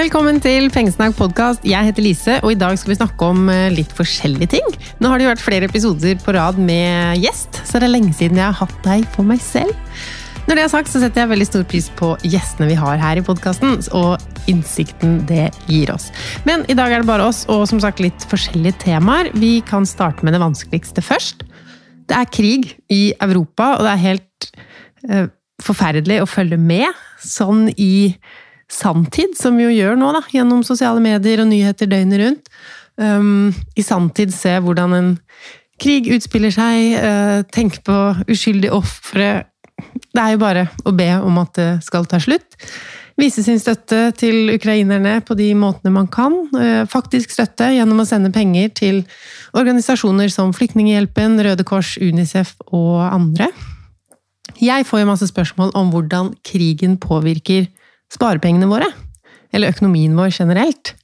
Velkommen til Pengesnakk podkast. Jeg heter Lise, og i dag skal vi snakke om eh, litt forskjellige ting. Nå har det jo vært flere episoder på rad med gjest, så det er lenge siden jeg har hatt deg for meg selv. Når det er sagt, så setter jeg veldig stor pris på gjestene vi har her i podkasten, og innsikten det gir oss. Men i dag er det bare oss, og som sagt litt forskjellige temaer. Vi kan starte med det vanskeligste først. Det er krig i Europa, og det er helt uh, forferdelig å følge med sånn i sanntid, som vi jo gjør nå, da, gjennom sosiale medier og nyheter døgnet rundt. Um, I sanntid se hvordan en krig utspiller seg, uh, tenke på uskyldige ofre. Det er jo bare å be om at det skal ta slutt. Vise sin støtte til ukrainerne på de måtene man kan. Uh, faktisk støtte gjennom å sende penger til organisasjoner som Flyktninghjelpen, Røde Kors, Unicef og andre. Jeg får jo masse spørsmål om hvordan krigen påvirker sparepengene våre. Eller økonomien vår generelt.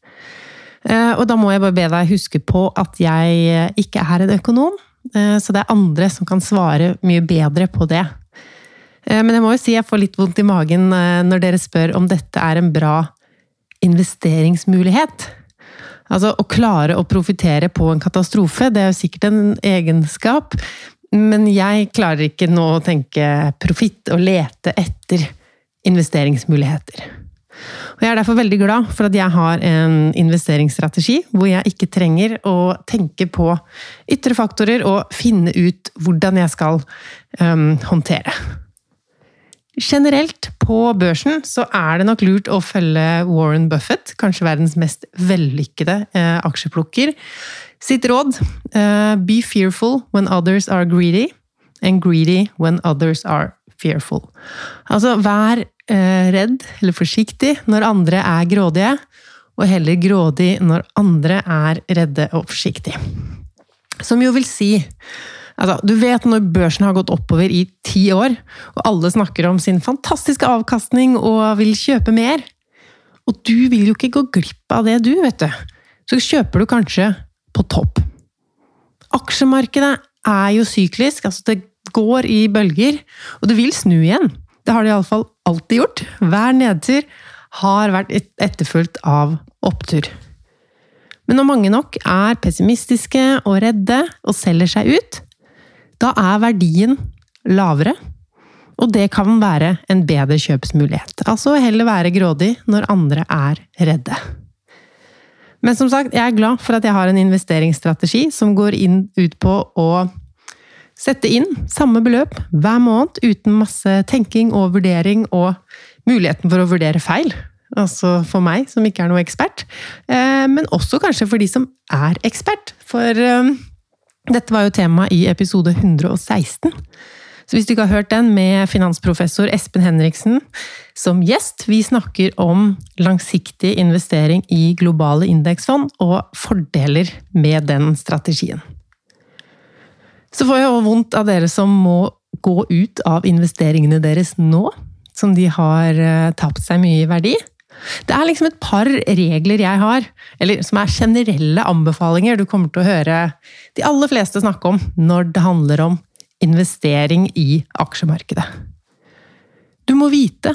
Eh, og da må jeg bare be deg huske på at jeg eh, ikke er en økonom. Eh, så det er andre som kan svare mye bedre på det. Men jeg må jo si jeg får litt vondt i magen når dere spør om dette er en bra investeringsmulighet. Altså, å klare å profitere på en katastrofe, det er jo sikkert en egenskap, men jeg klarer ikke nå å tenke profitt og lete etter investeringsmuligheter. Og jeg er derfor veldig glad for at jeg har en investeringsstrategi hvor jeg ikke trenger å tenke på ytre faktorer og finne ut hvordan jeg skal um, håndtere. Generelt på børsen så er det nok lurt å følge Warren Buffett, kanskje verdens mest vellykkede eh, aksjeplukker, sitt råd. eh, be fearful when others are greedy, and greedy when others are fearful. Altså, vær redd eller forsiktig når andre er grådige, og heller grådig når andre er redde og forsiktige. Som jo vil si altså, Du vet når børsen har gått oppover i ti år, og alle snakker om sin fantastiske avkastning og vil kjøpe mer. Og du vil jo ikke gå glipp av det, du, vet du. Så kjøper du kanskje på topp. Aksjemarkedet er jo syklisk, altså det går i bølger, og det vil snu igjen. Det har det iallfall alltid gjort. Hver nedtur har vært etterfulgt av opptur. Men når mange nok er pessimistiske og redde og selger seg ut, da er verdien lavere. Og det kan være en bedre kjøpsmulighet. Altså heller være grådig når andre er redde. Men som sagt, jeg er glad for at jeg har en investeringsstrategi som går inn ut på å Sette inn samme beløp hver måned uten masse tenking og vurdering og muligheten for å vurdere feil. Altså for meg, som ikke er noe ekspert. Eh, men også kanskje for de som er ekspert. For eh, dette var jo tema i episode 116. Så hvis du ikke har hørt den, med finansprofessor Espen Henriksen som gjest Vi snakker om langsiktig investering i globale indeksfond og fordeler med den strategien. Så får jeg vondt av dere som må gå ut av investeringene deres nå, som de har eh, tapt seg mye i verdi. Det er liksom et par regler jeg har, eller som er generelle anbefalinger du kommer til å høre de aller fleste snakke om når det handler om investering i aksjemarkedet. Du må vite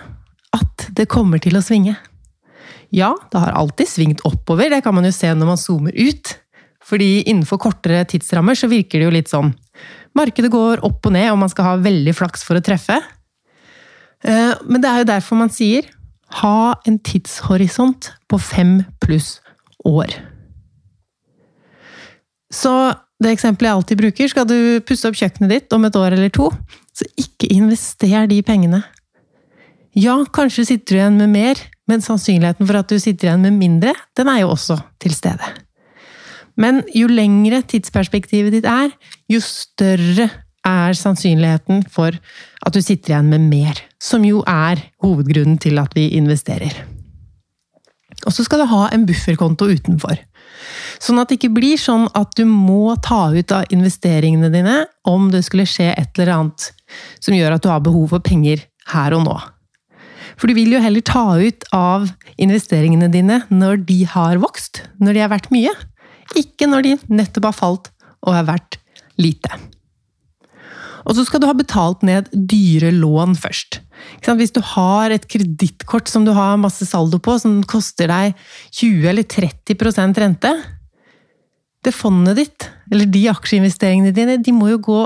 at det kommer til å svinge. Ja, det har alltid svingt oppover, det kan man jo se når man zoomer ut. Fordi innenfor kortere tidsrammer så virker det jo litt sånn Markedet går opp og ned, og man skal ha veldig flaks for å treffe. Eh, men det er jo derfor man sier ha en tidshorisont på fem pluss år. Så det eksempelet jeg alltid bruker, skal du pusse opp kjøkkenet ditt om et år eller to, så ikke invester de pengene. Ja, kanskje sitter du igjen med mer, men sannsynligheten for at du sitter igjen med mindre, den er jo også til stede. Men jo lengre tidsperspektivet ditt er, jo større er sannsynligheten for at du sitter igjen med mer. Som jo er hovedgrunnen til at vi investerer. Og så skal du ha en bufferkonto utenfor. Sånn at det ikke blir sånn at du må ta ut av investeringene dine om det skulle skje et eller annet som gjør at du har behov for penger her og nå. For du vil jo heller ta ut av investeringene dine når de har vokst, når de har vært mye. Ikke når de nettopp har falt og er verdt lite. Og så skal du ha betalt ned dyre lån først. Hvis du har et kredittkort som du har masse saldo på, som koster deg 20 eller 30% rente Det fondet ditt, eller de aksjeinvesteringene dine, de må jo gå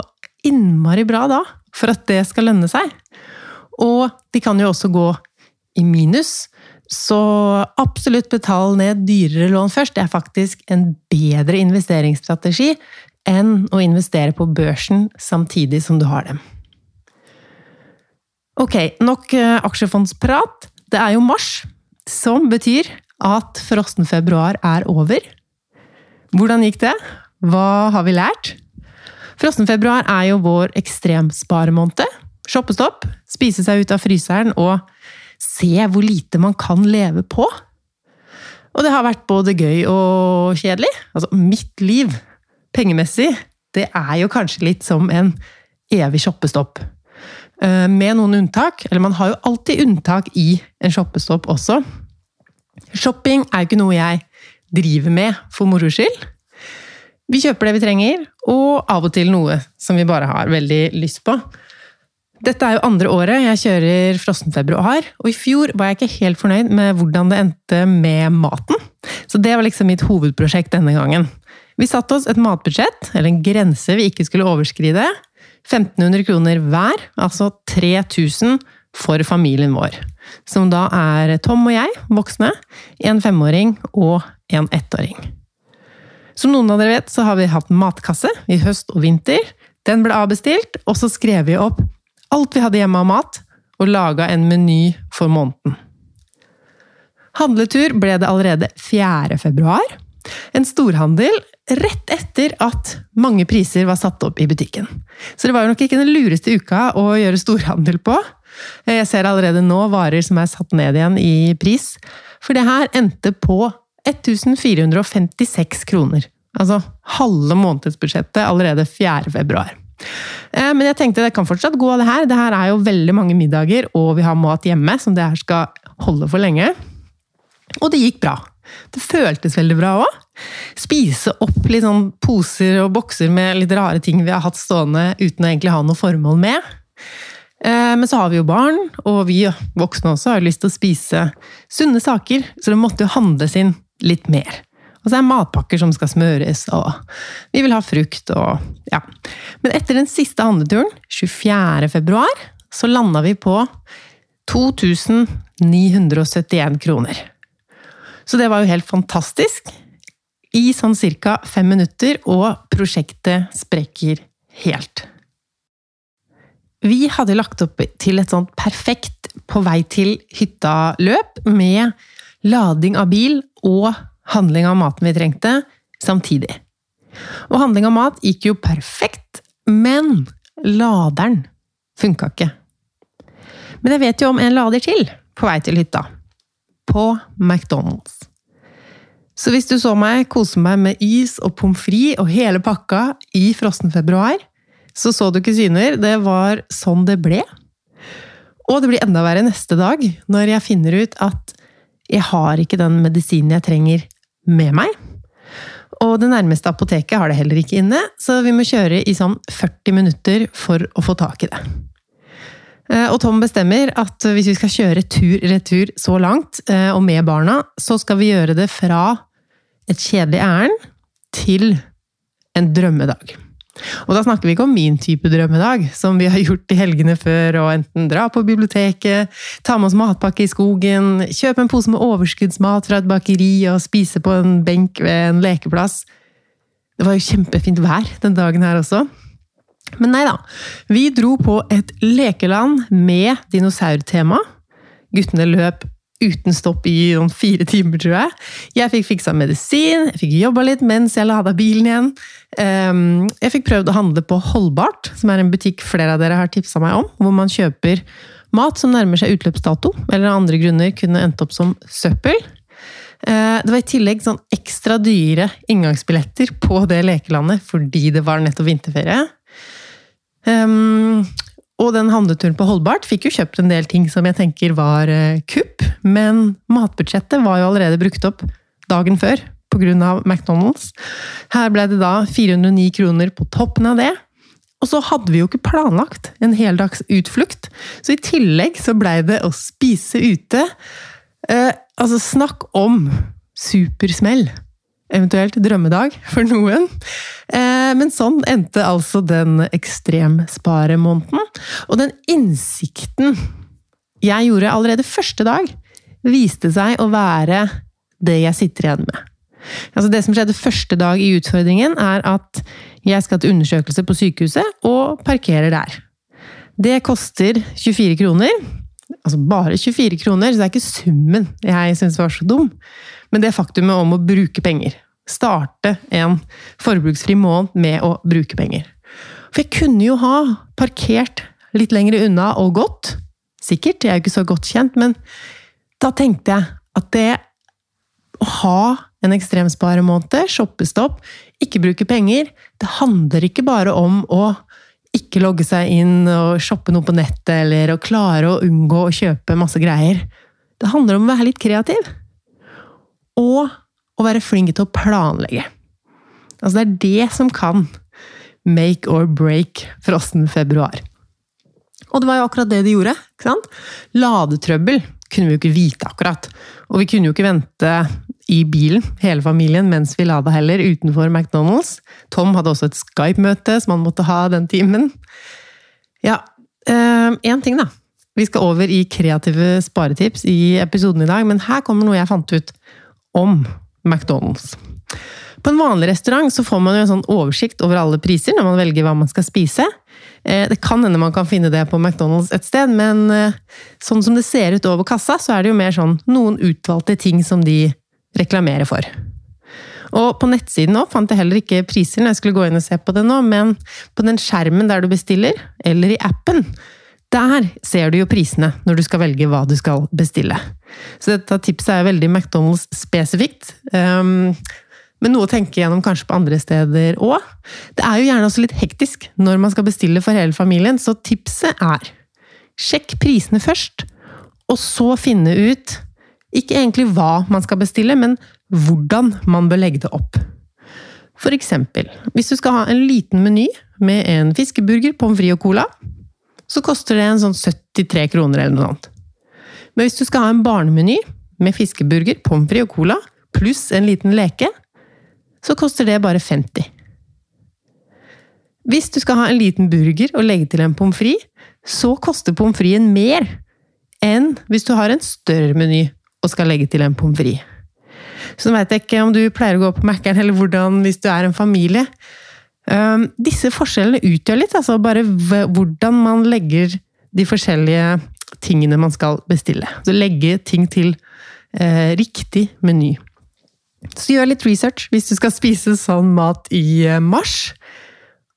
innmari bra da, for at det skal lønne seg. Og de kan jo også gå i minus. Så absolutt betal ned dyrere lån først. Det er faktisk en bedre investeringsstrategi enn å investere på børsen samtidig som du har dem. Ok, nok eh, aksjefondsprat. Det er jo mars, som betyr at frossen februar er over. Hvordan gikk det? Hva har vi lært? Frossen februar er jo vår ekstremsparemåned. Shoppestopp, spise seg ut av fryseren og se hvor lite man kan leve på. Og det har vært både gøy og kjedelig. Altså, mitt liv, pengemessig, det er jo kanskje litt som en evig shoppestopp. Eh, med noen unntak. Eller man har jo alltid unntak i en shoppestopp også. Shopping er jo ikke noe jeg driver med for moro skyld. Vi kjøper det vi trenger, og av og til noe som vi bare har veldig lyst på. Dette er jo andre året jeg kjører frossenfebruar, og i fjor var jeg ikke helt fornøyd med hvordan det endte med maten. Så det var liksom mitt hovedprosjekt denne gangen. Vi satte oss et matbudsjett, eller en grense vi ikke skulle overskride, 1500 kroner hver, altså 3000 for familien vår. Som da er Tom og jeg, voksne, en femåring og en ettåring. Som noen av dere vet, så har vi hatt matkasse i høst og vinter. Den ble avbestilt, og så skrev vi opp alt vi hadde hjemme av mat, og laga en meny for måneden. Handletur ble det allerede 4. februar. En storhandel rett etter at mange priser var satt opp i butikken. Så det var jo nok ikke den lureste uka å gjøre storhandel på. Jeg ser allerede nå varer som er satt ned igjen i pris. For det her endte på 1456 kroner. Altså halve månedsbudsjettet allerede 4. februar. Eh, men jeg tenkte det kan fortsatt gå, det her. Det her er jo veldig mange middager, og vi har mat hjemme som det her skal holde for lenge. Og det gikk bra. Det føltes veldig bra òg. Spise opp litt sånn poser og bokser med litt rare ting vi har hatt stående uten å egentlig ha noe formål med. Eh, men så har vi jo barn, og vi voksne også har lyst til å spise sunne saker, så det måtte jo handles inn litt mer. Og så er det matpakker som skal smøres, og vi vil ha frukt og ja. Men etter den siste handleturen, 24. februar, så landa vi på 2971 kroner. Så det var jo helt fantastisk. I sånn cirka fem minutter, og prosjektet sprekker helt. Vi hadde lagt opp til et sånt perfekt på vei til hytta-løp, med lading av bil og handling av maten vi trengte, samtidig. Og handling av mat gikk jo perfekt, men laderen funka ikke. Men jeg vet jo om en lader til på vei til hytta på McDonald's. Så hvis du så meg kose meg med is og pommes frites og hele pakka i frossen februar, så så du ikke syner. Det var sånn det ble. Og det blir enda verre neste dag, når jeg finner ut at jeg har ikke den medisinen jeg trenger med meg. Og det nærmeste apoteket har det heller ikke inne, så vi må kjøre i sånn 40 minutter for å få tak i det. Eh, og Tom bestemmer at hvis vi skal kjøre tur-retur så langt, eh, og med barna, så skal vi gjøre det fra et kjedelig ærend til en drømmedag. Og da snakker vi ikke om min type drømmedag, som vi har gjort i helgene før, og enten dra på biblioteket, ta med oss matpakke i skogen, kjøpe en pose med overskuddsmat fra et bakeri og spise på en benk ved en lekeplass. Det var jo kjempefint vær den dagen her også. Men nei da. Vi dro på et lekeland med dinosaurtema. Guttene løp uten stopp i noen fire timer, tror jeg. Jeg fikk fiksa medisin, jeg fikk jobba litt mens jeg lada bilen igjen. Ehm, jeg fikk prøvd å handle på Holdbart, som er en butikk flere av dere har tipsa meg om. Hvor man kjøper mat som nærmer seg utløpsdato, eller av andre grunner kunne endt opp som søppel. Eh, det var i tillegg sånn ekstra dyre inngangsbilletter på det lekelandet fordi det var nettopp vinterferie. Um, og den handleturen på Holdbart fikk jo kjøpt en del ting som jeg tenker var uh, kupp, men matbudsjettet var jo allerede brukt opp dagen før pga. McDonald's. Her ble det da 409 kroner på toppen av det. Og så hadde vi jo ikke planlagt en heldags utflukt, så i tillegg så blei det å spise ute. Eh, altså, snakk om supersmell! Eventuelt drømmedag for noen. Eh, men sånn endte altså den ekstremsparemåneden. Og den innsikten jeg gjorde allerede første dag, viste seg å være det jeg sitter igjen med. Altså det som skjedde første dag i utfordringen, er at jeg skal til undersøkelse på sykehuset og parkerer der. Det koster 24 kroner. Altså bare 24 kroner, så det er ikke summen jeg syns var så dum men det faktumet om å bruke penger. Starte en forbruksfri måned med å bruke penger. For jeg kunne jo ha parkert litt lenger unna og gått. Sikkert, jeg er jo ikke så godt kjent, men da tenkte jeg at det å ha en ekstremsparemåned, shoppestopp, ikke bruke penger, det handler ikke bare om å ikke logge seg inn og shoppe noe på nettet, eller å klare å unngå å kjøpe masse greier. Det handler om å være litt kreativ og å være flink til å planlegge. Altså, det er det som kan make or break frossen februar. Og det var jo akkurat det de gjorde. ikke sant? Ladetrøbbel kunne vi jo ikke vite akkurat. Og vi kunne jo ikke vente i bilen, hele familien, mens vi lada heller, utenfor McDonald's. Tom hadde også et Skype-møte som han måtte ha den timen. Ja, én eh, ting, da. Vi skal over i kreative sparetips i episoden i dag, men her kommer noe jeg fant ut om McDonald's. På en vanlig restaurant så får man jo en sånn oversikt over alle priser når man velger hva man skal spise. Eh, det kan hende man kan finne det på McDonald's et sted, men eh, sånn som det ser ut over kassa, så er det jo mer sånn noen utvalgte ting som de reklamerer for. Og på nettsiden òg fant jeg heller ikke priser når jeg skulle gå inn og se på det nå, men på den skjermen der du bestiller, eller i appen, der ser du jo prisene når du skal velge hva du skal bestille. Så dette tipset er veldig McDonald's spesifikt. Um, men noe å tenke gjennom kanskje på andre steder òg. Det er jo gjerne også litt hektisk når man skal bestille for hele familien, så tipset er sjekk prisene først, og så finne ut ikke egentlig hva man skal bestille, men hvordan man bør legge det opp. For eksempel, hvis du skal ha en liten meny med en fiskeburger, pommes frites og cola, så koster det en sånn 73 kroner eller noe sånt. Men hvis du skal ha en barnemeny med fiskeburger, pommes frites og cola, pluss en liten leke, så koster det bare 50. Hvis du skal ha en liten burger og legge til en pommes frites, så koster pommes fritesen mer enn hvis du har en større meny og skal legge til en pommes frites. Så nå veit jeg ikke om du pleier å gå på Mækkern, eller hvordan hvis du er en familie. Um, disse forskjellene utgjør litt, altså bare hvordan man legger de forskjellige tingene man skal bestille. Så legge ting til eh, riktig meny. Så gjør litt research hvis du skal spise sånn mat i eh, mars.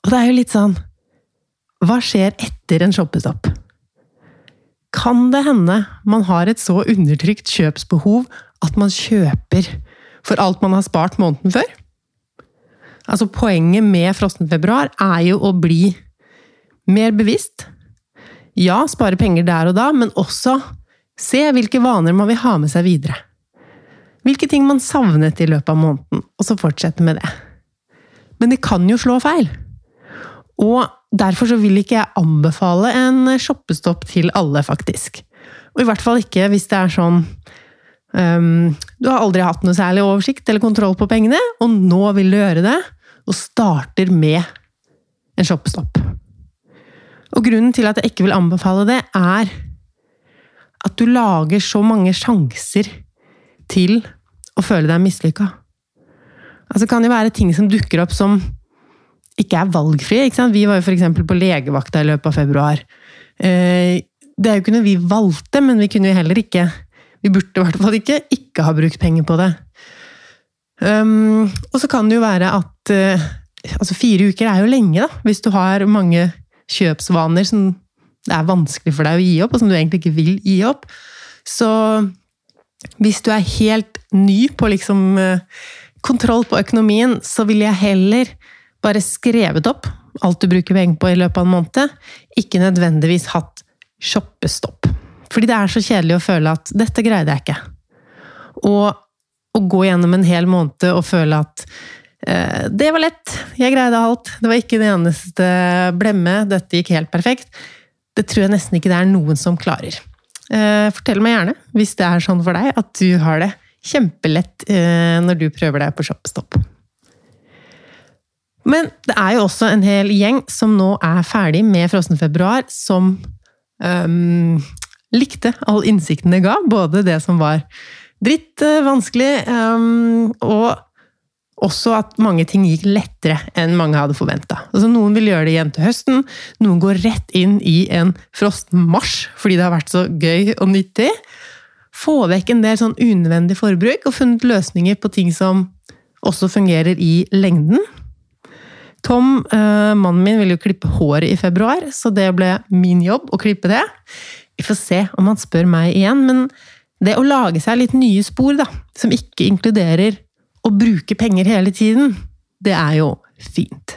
Og det er jo litt sånn Hva skjer etter en shoppestopp? Kan det hende man har et så undertrykt kjøpsbehov at man kjøper for alt man har spart måneden før? Altså Poenget med frossen februar er jo å bli mer bevisst. Ja, spare penger der og da, men også se hvilke vaner man vil ha med seg videre. Hvilke ting man savnet i løpet av måneden, og så fortsette med det. Men det kan jo slå feil. Og derfor så vil ikke jeg anbefale en shoppestopp til alle, faktisk. Og i hvert fall ikke hvis det er sånn um, Du har aldri hatt noe særlig oversikt eller kontroll på pengene, og nå vil du gjøre det og starter med en shoppestopp. Og grunnen til at jeg ikke vil anbefale det, er at du lager så mange sjanser til å føle deg mislykka. Altså, kan jo være ting som dukker opp som ikke er valgfrie. Ikke? Vi var jo f.eks. på legevakta i løpet av februar. Eh, det er jo ikke noe vi valgte, men vi kunne jo heller ikke Vi burde i hvert fall ikke ikke ha brukt penger på det. Um, og så kan det jo være at uh, altså fire uker er jo lenge, da. Hvis du har mange kjøpsvaner som det er vanskelig for deg å gi opp, og som du egentlig ikke vil gi opp. Så hvis du er helt ny på liksom uh, kontroll på økonomien, så vil jeg heller bare skrevet opp alt du bruker penger på i løpet av en måned, ikke nødvendigvis hatt shoppestopp. Fordi det er så kjedelig å føle at 'dette greide jeg ikke'. Og å gå gjennom en hel måned og føle at Eh, det var lett. Jeg greide alt. Det var ikke det eneste blemme. Dette gikk helt perfekt. Det tror jeg nesten ikke det er noen som klarer. Eh, fortell meg gjerne, hvis det er sånn for deg, at du har det kjempelett eh, når du prøver deg på Shopstop. Men det er jo også en hel gjeng som nå er ferdig med Frossen februar, som um, likte all innsikten det ga. Både det som var dritt uh, vanskelig, um, og også at mange ting gikk lettere enn mange hadde forventa. Altså, noen vil gjøre det igjen til høsten, noen går rett inn i en frostmarsj fordi det har vært så gøy og nyttig. Få vekk en del sånn unødvendig forbruk og funnet løsninger på ting som også fungerer i lengden. Tom, eh, mannen min, ville jo klippe håret i februar, så det ble min jobb å klippe det. Vi får se om han spør meg igjen, men det å lage seg litt nye spor, da, som ikke inkluderer å bruke penger hele tiden, det er jo fint.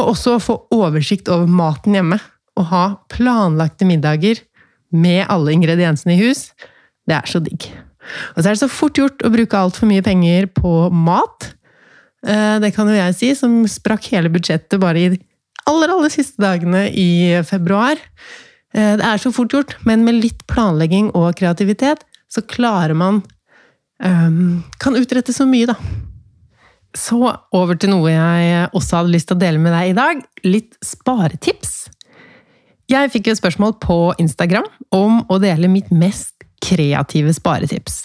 Og også å få oversikt over maten hjemme, og ha planlagte middager med alle ingrediensene i hus, det er så digg. Og så er det så fort gjort å bruke altfor mye penger på mat. Eh, det kan jo jeg si, som sprakk hele budsjettet bare i de aller, aller siste dagene i februar. Eh, det er så fort gjort, men med litt planlegging og kreativitet så klarer man um, Kan utrette så mye, da. Så over til noe jeg også hadde lyst til å dele med deg i dag. Litt sparetips. Jeg fikk jo et spørsmål på Instagram om å dele mitt mest kreative sparetips.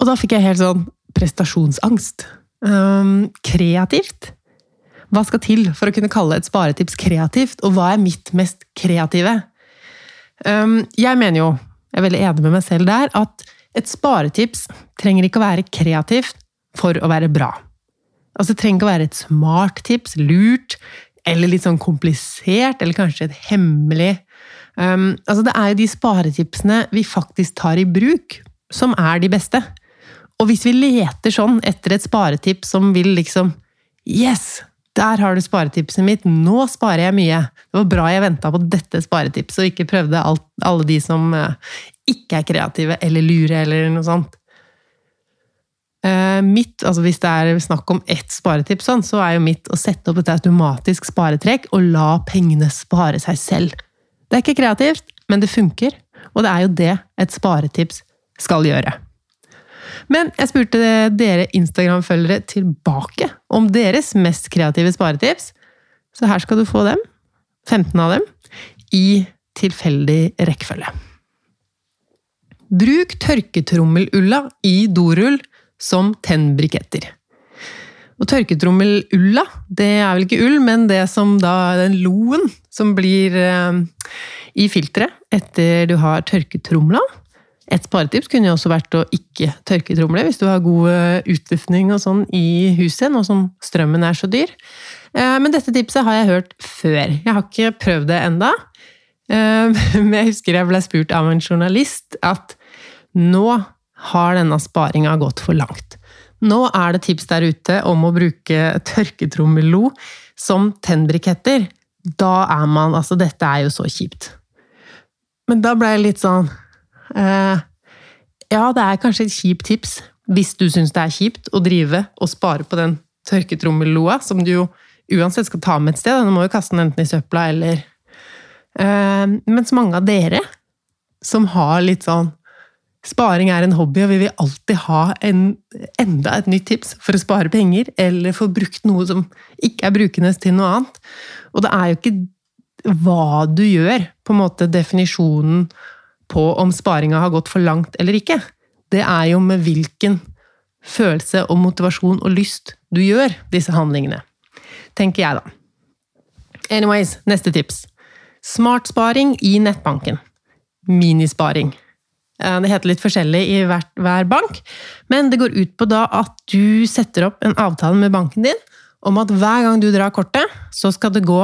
Og da fikk jeg helt sånn prestasjonsangst. Um, kreativt? Hva skal til for å kunne kalle et sparetips kreativt, og hva er mitt mest kreative? Um, jeg mener jo, jeg er veldig enig med meg selv der, at et sparetips trenger ikke å være kreativt for å være bra. Altså, det trenger ikke å være et smart tips, lurt, eller litt sånn komplisert, eller kanskje et hemmelig. Um, altså, det er jo de sparetipsene vi faktisk tar i bruk, som er de beste. Og hvis vi leter sånn etter et sparetips som vil liksom Yes! Der har du sparetipset mitt! Nå sparer jeg mye! Det var bra jeg venta på dette sparetipset og ikke prøvde alt, alle de som uh, ikke er kreative eller lure eller noe sånt. Uh, mitt, altså Hvis det er snakk om ett sparetips, sånn, så er jo mitt å sette opp et automatisk sparetrekk og la pengene spare seg selv. Det er ikke kreativt, men det funker, og det er jo det et sparetips skal gjøre. Men jeg spurte dere Instagram-følgere tilbake om deres mest kreative sparetips. Så her skal du få dem. 15 av dem. I tilfeldig rekkefølge. Bruk tørketrommelulla i dorull som tennbriketter. Og tørketrommelulla, det er vel ikke ull, men det som da den loen som blir eh, i filteret etter du har tørketromla. Et sparetips kunne jo også vært å ikke tørke tromler hvis du har god eh, utluftning og sånn i huset, nå som strømmen er så dyr. Eh, men dette tipset har jeg hørt før. Jeg har ikke prøvd det enda. Eh, men jeg husker jeg ble spurt av en journalist at nå har denne sparinga gått for langt. Nå er det tips der ute om å bruke tørketrommello som tennbriketter. Da er man Altså, dette er jo så kjipt. Men da ble jeg litt sånn ja, det er kanskje et kjipt tips hvis du syns det er kjipt å drive og spare på den tørketrommelloa, som du jo uansett skal ta med et sted. Du må jo kaste den enten i søpla eller uh, Mens mange av dere som har litt sånn Sparing er en hobby, og vi vil alltid ha en, enda et nytt tips for å spare penger, eller få brukt noe som ikke er brukende til noe annet. Og det er jo ikke hva du gjør, på en måte definisjonen på om sparinga har gått for langt eller ikke. Det er jo med hvilken følelse og motivasjon og lyst du gjør disse handlingene. Tenker jeg, da. Anyways, neste tips. Smartsparing i nettbanken. Minisparing. Det heter litt forskjellig i hver bank, men det går ut på da at du setter opp en avtale med banken din om at hver gang du drar kortet, så skal det gå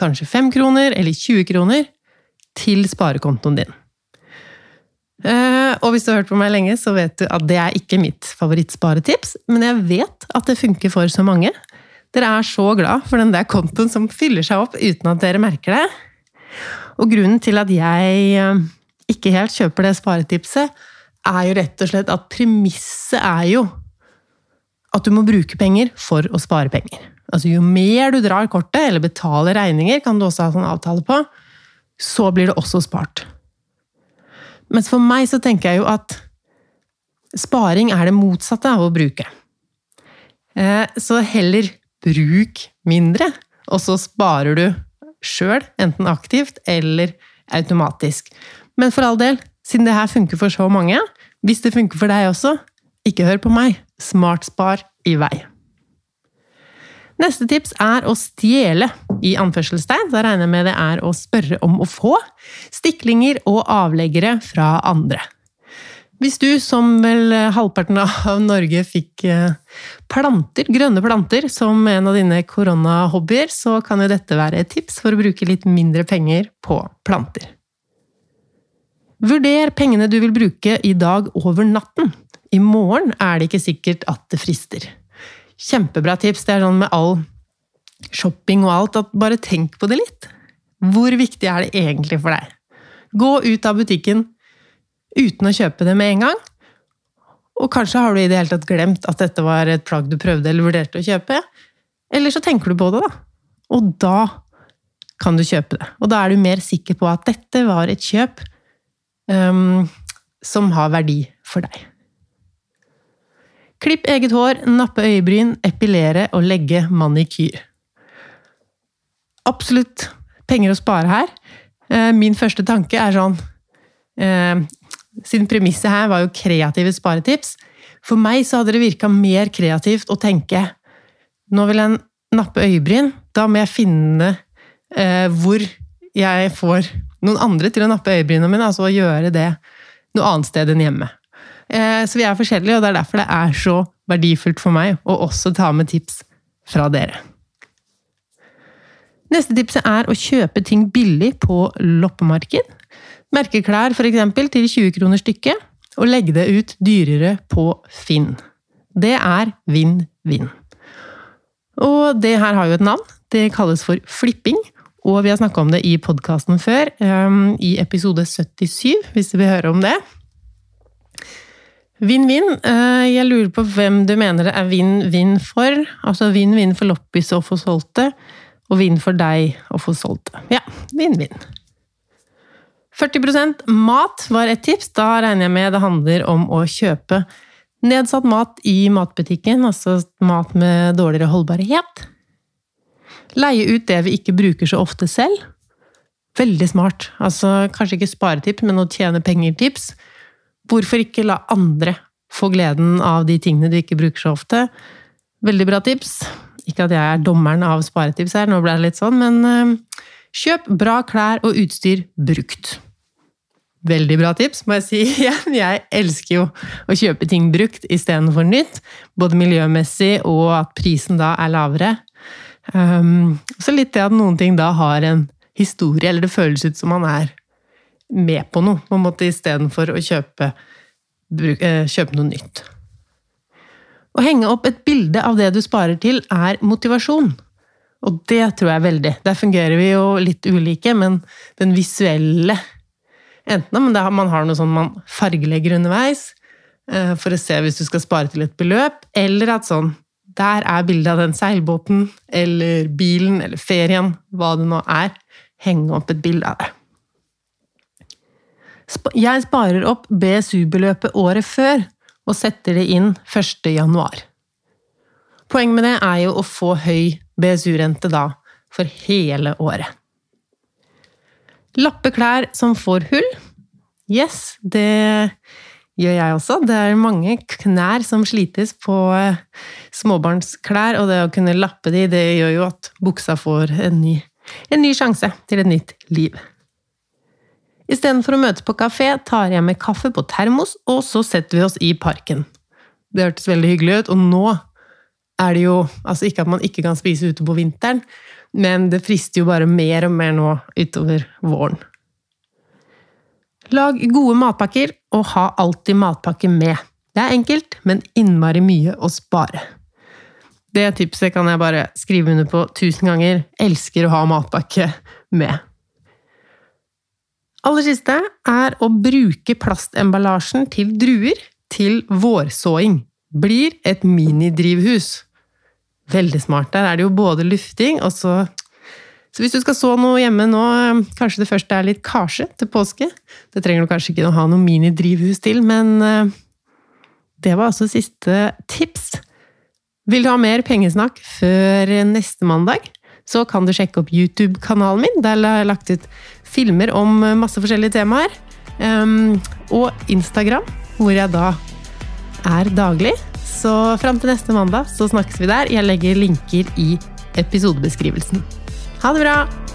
kanskje 5 kroner eller 20 kroner til sparekontoen din. Eh, og hvis du har hørt på meg lenge, så vet du at det er ikke mitt favorittsparetips, men jeg vet at det funker for så mange. Dere er så glad for den der kontoen som fyller seg opp uten at dere merker det. Og grunnen til at jeg eh, ikke helt kjøper det sparetipset, er jo rett og slett at premisset er jo at du må bruke penger for å spare penger. Altså Jo mer du drar kortet, eller betaler regninger, kan du også ha sånn avtale på, så blir det også spart. Mens for meg så tenker jeg jo at sparing er det motsatte av å bruke. Eh, så heller bruk mindre, og så sparer du sjøl, enten aktivt eller automatisk. Men for all del, siden det her funker for så mange, hvis det funker for deg også, ikke hør på meg. Smartspar i vei. Neste tips er å stjele, i anførselstegn. Da regner jeg med det er å spørre om å få stiklinger og avleggere fra andre. Hvis du, som vel halvparten av Norge, fikk eh, planter, grønne planter som en av dine koronahobbyer, så kan jo dette være et tips for å bruke litt mindre penger på planter. Vurder pengene du vil bruke i dag over natten. I morgen er det ikke sikkert at det frister. Kjempebra tips. Det er sånn med all shopping og alt, at bare tenk på det litt. Hvor viktig er det egentlig for deg? Gå ut av butikken uten å kjøpe det med en gang. Og kanskje har du i det hele tatt glemt at dette var et plagg du prøvde eller vurderte å kjøpe. Eller så tenker du på det, da. Og da kan du kjøpe det. Og da er du mer sikker på at dette var et kjøp um, som har verdi for deg. Klipp eget hår, nappe øyebryn, epilere og legge manikyr. Absolutt penger å spare her. Eh, min første tanke er sånn eh, siden premisset her var jo kreative sparetips. For meg så hadde det virka mer kreativt å tenke nå vil jeg nappe øyebryn. Da må jeg finne eh, hvor jeg får noen andre til å nappe øyebrynene mine, altså å gjøre det noe annet sted enn hjemme. Eh, så vi er forskjellige, og det er derfor det er så verdifullt for meg å også ta med tips fra dere. Neste tipset er å kjøpe ting billig på loppemarked. Merkeklær f.eks. til 20 kroner stykket, og legge det ut dyrere på Finn. Det er vinn-vinn. Og det her har jo et navn. Det kalles for flipping. Og vi har snakka om det i podkasten før, um, i episode 77, hvis du vil høre om det. Vinn-vinn. Uh, jeg lurer på hvem du mener det er vinn-vinn for. Altså vinn-vinn for loppis å få solgt det, og vinn for deg å få solgt det. Ja, vinn-vinn. 40% mat var et tips. Da regner jeg med det handler om å kjøpe nedsatt mat i matbutikken, altså mat med dårligere holdbarhet. Leie ut det vi ikke bruker så ofte selv. Veldig smart. Altså, kanskje ikke sparetips, men å tjene penger-tips. Hvorfor ikke la andre få gleden av de tingene du ikke bruker så ofte? Veldig bra tips. Ikke at jeg er dommeren av sparetips her, nå ble det litt sånn, men uh, kjøp bra klær og utstyr brukt. Veldig bra tips, må jeg si igjen. Jeg elsker jo å kjøpe ting brukt istedenfor nytt. Både miljømessig og at prisen da er lavere. Um, så litt det at noen ting da har en historie, eller det føles ut som man er med på noe, på en måte istedenfor å kjøpe, uh, kjøpe noe nytt. Å henge opp et bilde av det du sparer til, er motivasjon. Og det tror jeg veldig. Der fungerer vi jo litt ulike, men den visuelle Enten om man har noe sånn man fargelegger underveis eh, for å se hvis du skal spare til et beløp, eller at sånn Der er bildet av den seilbåten eller bilen eller ferien, hva det nå er. Henge opp et bilde av det. Jeg sparer opp BSU-beløpet året før og setter det inn 1. januar. Poenget med det er jo å få høy BSU-rente da, for hele året. Lappe klær som får hull. Yes, det gjør jeg også. Det er mange knær som slites på eh, småbarnsklær, og det å kunne lappe de, det gjør jo at buksa får en ny, en ny sjanse til et nytt liv. Istedenfor å møtes på kafé, tar jeg med kaffe på termos, og så setter vi oss i parken. Det hørtes veldig hyggelig ut, og nå er det jo Altså ikke at man ikke kan spise ute på vinteren, men det frister jo bare mer og mer nå utover våren. Lag gode matpakker, og ha alltid matpakke med. Det er enkelt, men innmari mye å spare. Det tipset kan jeg bare skrive under på tusen ganger. Elsker å ha matpakke med. Aller siste er å bruke plastemballasjen til druer til vårsåing. blir et minidrivhus. Veldig smart. Der er det jo både lufting og så Så hvis du skal så noe hjemme nå, kanskje det første er litt karse til påske. Det trenger du kanskje ikke å ha noe minidrivhus til, men eh, det var altså siste tips. Vil du ha mer pengesnakk før neste mandag, så kan du sjekke opp YouTube-kanalen min. Der har jeg lagt ut filmer om masse forskjellige temaer. Um, og Instagram, hvor jeg da er daglig. Så fram til neste mandag så snakkes vi der. Jeg legger linker i episodebeskrivelsen. Ha det bra!